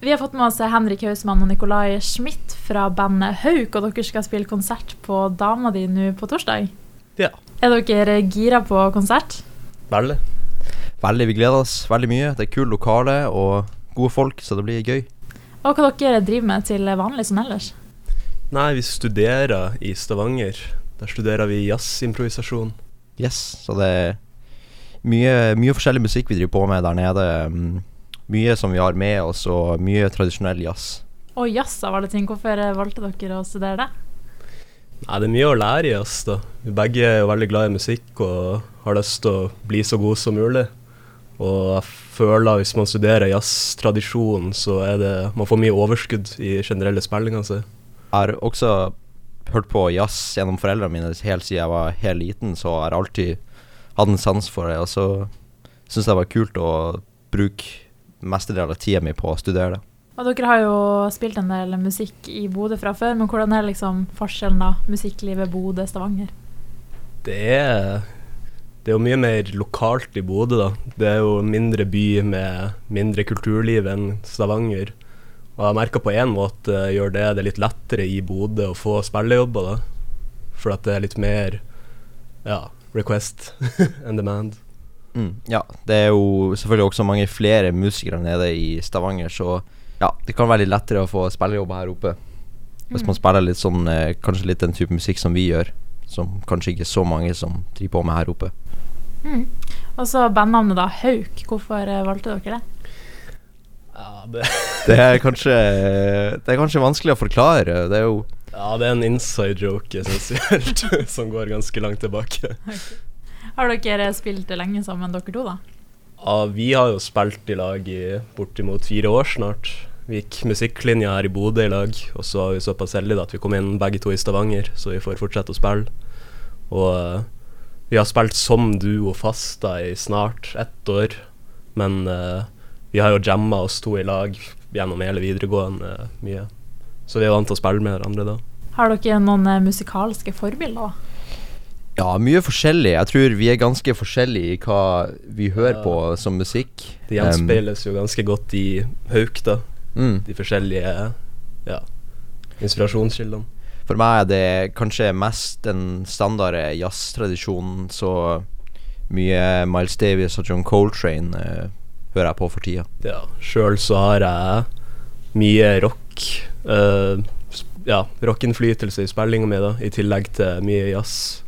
Vi har fått med oss Henrik Hausmann og Nikolai Schmidt fra bandet Hauk, og dere skal spille konsert på Dama di nå på torsdag. Ja. Er dere gira på konsert? Veldig. Veldig, vi gleder oss veldig mye. Det er kul lokale og gode folk, så det blir gøy. Og hva dere driver med til vanlig som ellers? Nei, vi studerer i Stavanger. Der studerer vi jazzimprovisasjon. Yes, så det er mye, mye forskjellig musikk vi driver på med der nede. Mye som vi har med oss, og mye tradisjonell jazz. Og jazz av alle ting, hvorfor valgte dere å studere det? Nei, det er mye å lære i jazz, da. Vi begge er veldig glad i musikk og har lyst til å bli så gode som mulig. Og jeg føler at hvis man studerer jazztradisjonen, så er det Man får mye overskudd i generelle spillinga si. Jeg har også hørt på jazz gjennom foreldrene mine helt siden jeg var helt liten, så jeg har alltid hatt en sans for det. Og så syns jeg det var kult å bruke mestedelen av tida mi på å studere det. Og dere har jo spilt en del musikk i Bodø fra før, men hvordan er liksom forskjellen da? Musikklivet Bodø-Stavanger? Det er det er jo mye mer lokalt i Bodø, da. Det er jo en mindre by med mindre kulturliv enn Stavanger. Og jeg merker på en måte gjør det det litt lettere i Bodø å få spillejobber, da. For at det er litt mer ja, request and demand. Mm, ja, det er jo selvfølgelig også mange flere musikere nede i Stavanger, så ja, det kan være litt lettere å få spillejobber her oppe. Hvis man spiller litt sånn eh, Kanskje litt den type musikk som vi gjør, som kanskje ikke så mange som driver på med her oppe. Mm. Og så bandnavnet, da. Hauk. Hvorfor eh, valgte dere det? Ja, det, Det er kanskje Det er kanskje vanskelig å forklare. Det er jo ja, det er en inside joke essensielt, som går ganske langt tilbake. Har dere spilt lenge sammen, dere to, da? Ja, vi har jo spilt i lag i bortimot fire år snart. Vi gikk musikklinja her i Bodø i lag, og så var vi såpass heldige at vi kom inn begge to i Stavanger, så vi får fortsette å spille. Og eh, vi har spilt som duo fast da i snart ett år, men uh, vi har jo jamma oss to i lag gjennom hele videregående uh, mye. Så vi er vant til å spille med hverandre da. Har dere noen uh, musikalske forbilder? Ja, mye forskjellig. Jeg tror vi er ganske forskjellige i hva vi hører på som musikk. Det gjenspeiles jo ganske godt i Hauk, da. Mm. De forskjellige ja, inspirasjonskildene. For meg er det kanskje mest den standarde jazztradisjonen, så mye Miles Davis og John Coltrane uh, hører jeg på for tida. Ja, sjøl så har jeg mye rock Uh, Ja, rockinnflytelse i spillinga mi, da, i tillegg til mye jazz.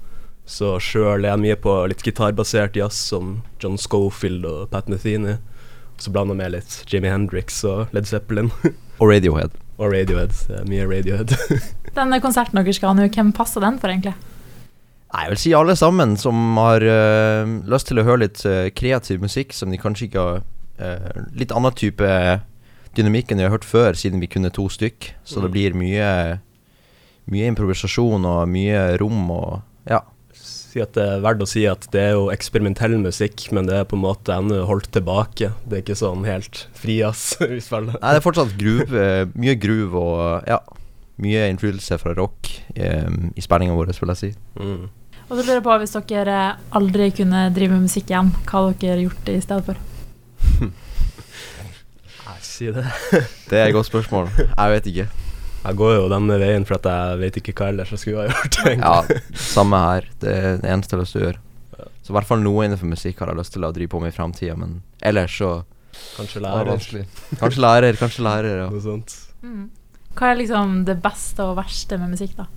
Så sjøl er jeg mye på litt gitarbasert jazz, som John Schofield og Pat Metheny. Så blander jeg med litt Jimi Hendrix og Led Zeppelin. Og Radiohead. og Radiohead. Mye Radiohead. Denne konserten dere skal ha nå, hvem passer den for, egentlig? Nei, jeg vil si alle sammen som har uh, lyst til å høre litt uh, kreativ musikk som de kanskje ikke har uh, Litt annen type dynamikk enn de har hørt før, siden vi kunne to stykk. Så det Mm. blir mye Mye improvisasjon og mye rom og. Si at det er verdt å si at det er jo eksperimentell musikk, men det er på en måte ennå holdt tilbake. Det er ikke sånn helt frijazz vi spiller. Nei, det er fortsatt groove, eh, mye groove og ja, mye innflytelse fra rock eh, i spillinga vår, vil jeg si. Mm. Og så lurer jeg på, hvis dere aldri kunne drive med musikk igjen, hva hadde dere gjort i stedet for? Nei, si det. Det er et godt spørsmål. Jeg vet ikke. Jeg går jo denne veien for at jeg vet ikke hva ellers jeg skulle ha gjort. egentlig. Ja, samme her. Det er det eneste jeg har lyst til å gjøre. Så i hvert fall noe innenfor musikk har jeg lyst til å drive på med i framtida, men ellers så Kanskje er lærer. Kanskje lærer, kanskje lærer, ja. Noe sånt. Mm. Hva er liksom det beste og verste med musikk, da?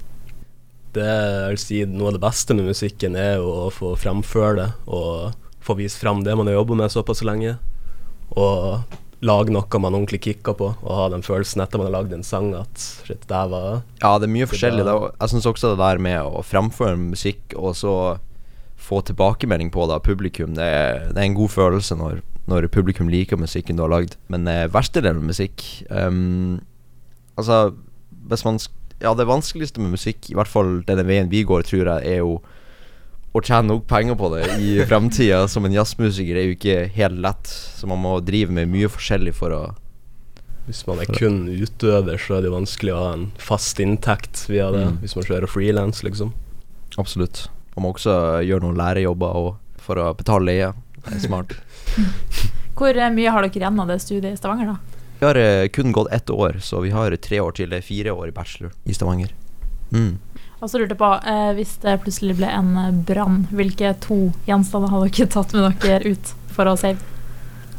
Det jeg vil si Noe av det beste med musikken er jo å få framføre det, og få vist fram det man har jobba med såpass lenge. Og lage noe man ordentlig kicka på, og ha den følelsen etter man har lagd en sang at shit, det var Ja, det er mye forskjellig. da- Det jeg syns også det der med å framføre musikk, og så få tilbakemelding på det av publikum, det er, det er en god følelse når, når publikum liker musikken du har lagd. Men eh, verste del med musikk um, Altså, hvis man Ja, det vanskeligste med musikk, i hvert fall denne veien vi går, tror jeg, er jo å tjene nok penger på det i fremtida. Som en jazzmusiker er jo ikke helt lett, så man må drive med mye forskjellig for å Hvis man er kun utøver, så er det jo vanskelig å ha en fast inntekt via det, Mm. hvis man kjører frilans, liksom. Absolutt. Man må også gjøre noen lærejobber og for å betale leie. Det er smart. Hvor eh, mye har dere igjen av det studiet i Stavanger, da? Vi har eh, kun gått ett år, så vi har tre år til. Det er fire år i bachelor i Stavanger. Mm. Og så lurte jeg på, eh, hvis det plutselig ble en eh, brann, hvilke to gjenstander hadde dere tatt med dere ut for å save?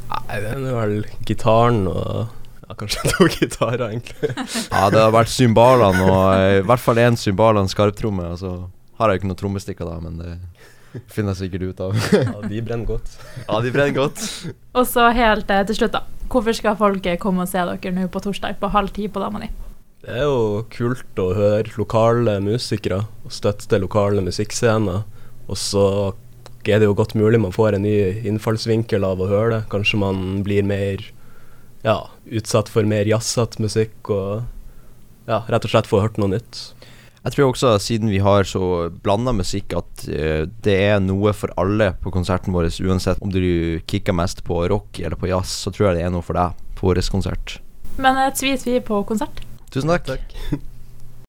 Nei, det er vel gitaren og ja, Kanskje to gitarer, egentlig. Ja, det har vært cymbalene og eh, i hvert fall én cymbal og en skarptromme. Og så har jeg jo ikke noen trommestikker, da, men det finner jeg sikkert ut av. Ja, de brenner godt. Ja, de brenner godt. Og så helt eh, til slutt, da. Hvorfor skal folk komme og se dere nå på torsdag på halv ti på Dama di? Det er jo kult å høre lokale musikere og støtte lokale musikkscener. Og så er det jo godt mulig man får en ny innfallsvinkel av å høre det. Kanskje man blir mer ja, utsatt for mer jazzete musikk og ja, rett og slett får hørt noe nytt. Jeg tror også, siden vi har så blanda musikk, at eh, det er noe for alle på konserten vår. Uansett om du kicker mest på rock eller på jazz, så tror jeg det er noe for deg på vår konsert. Men eh, tvi-tvi på konsert. Tusen takk. Takk.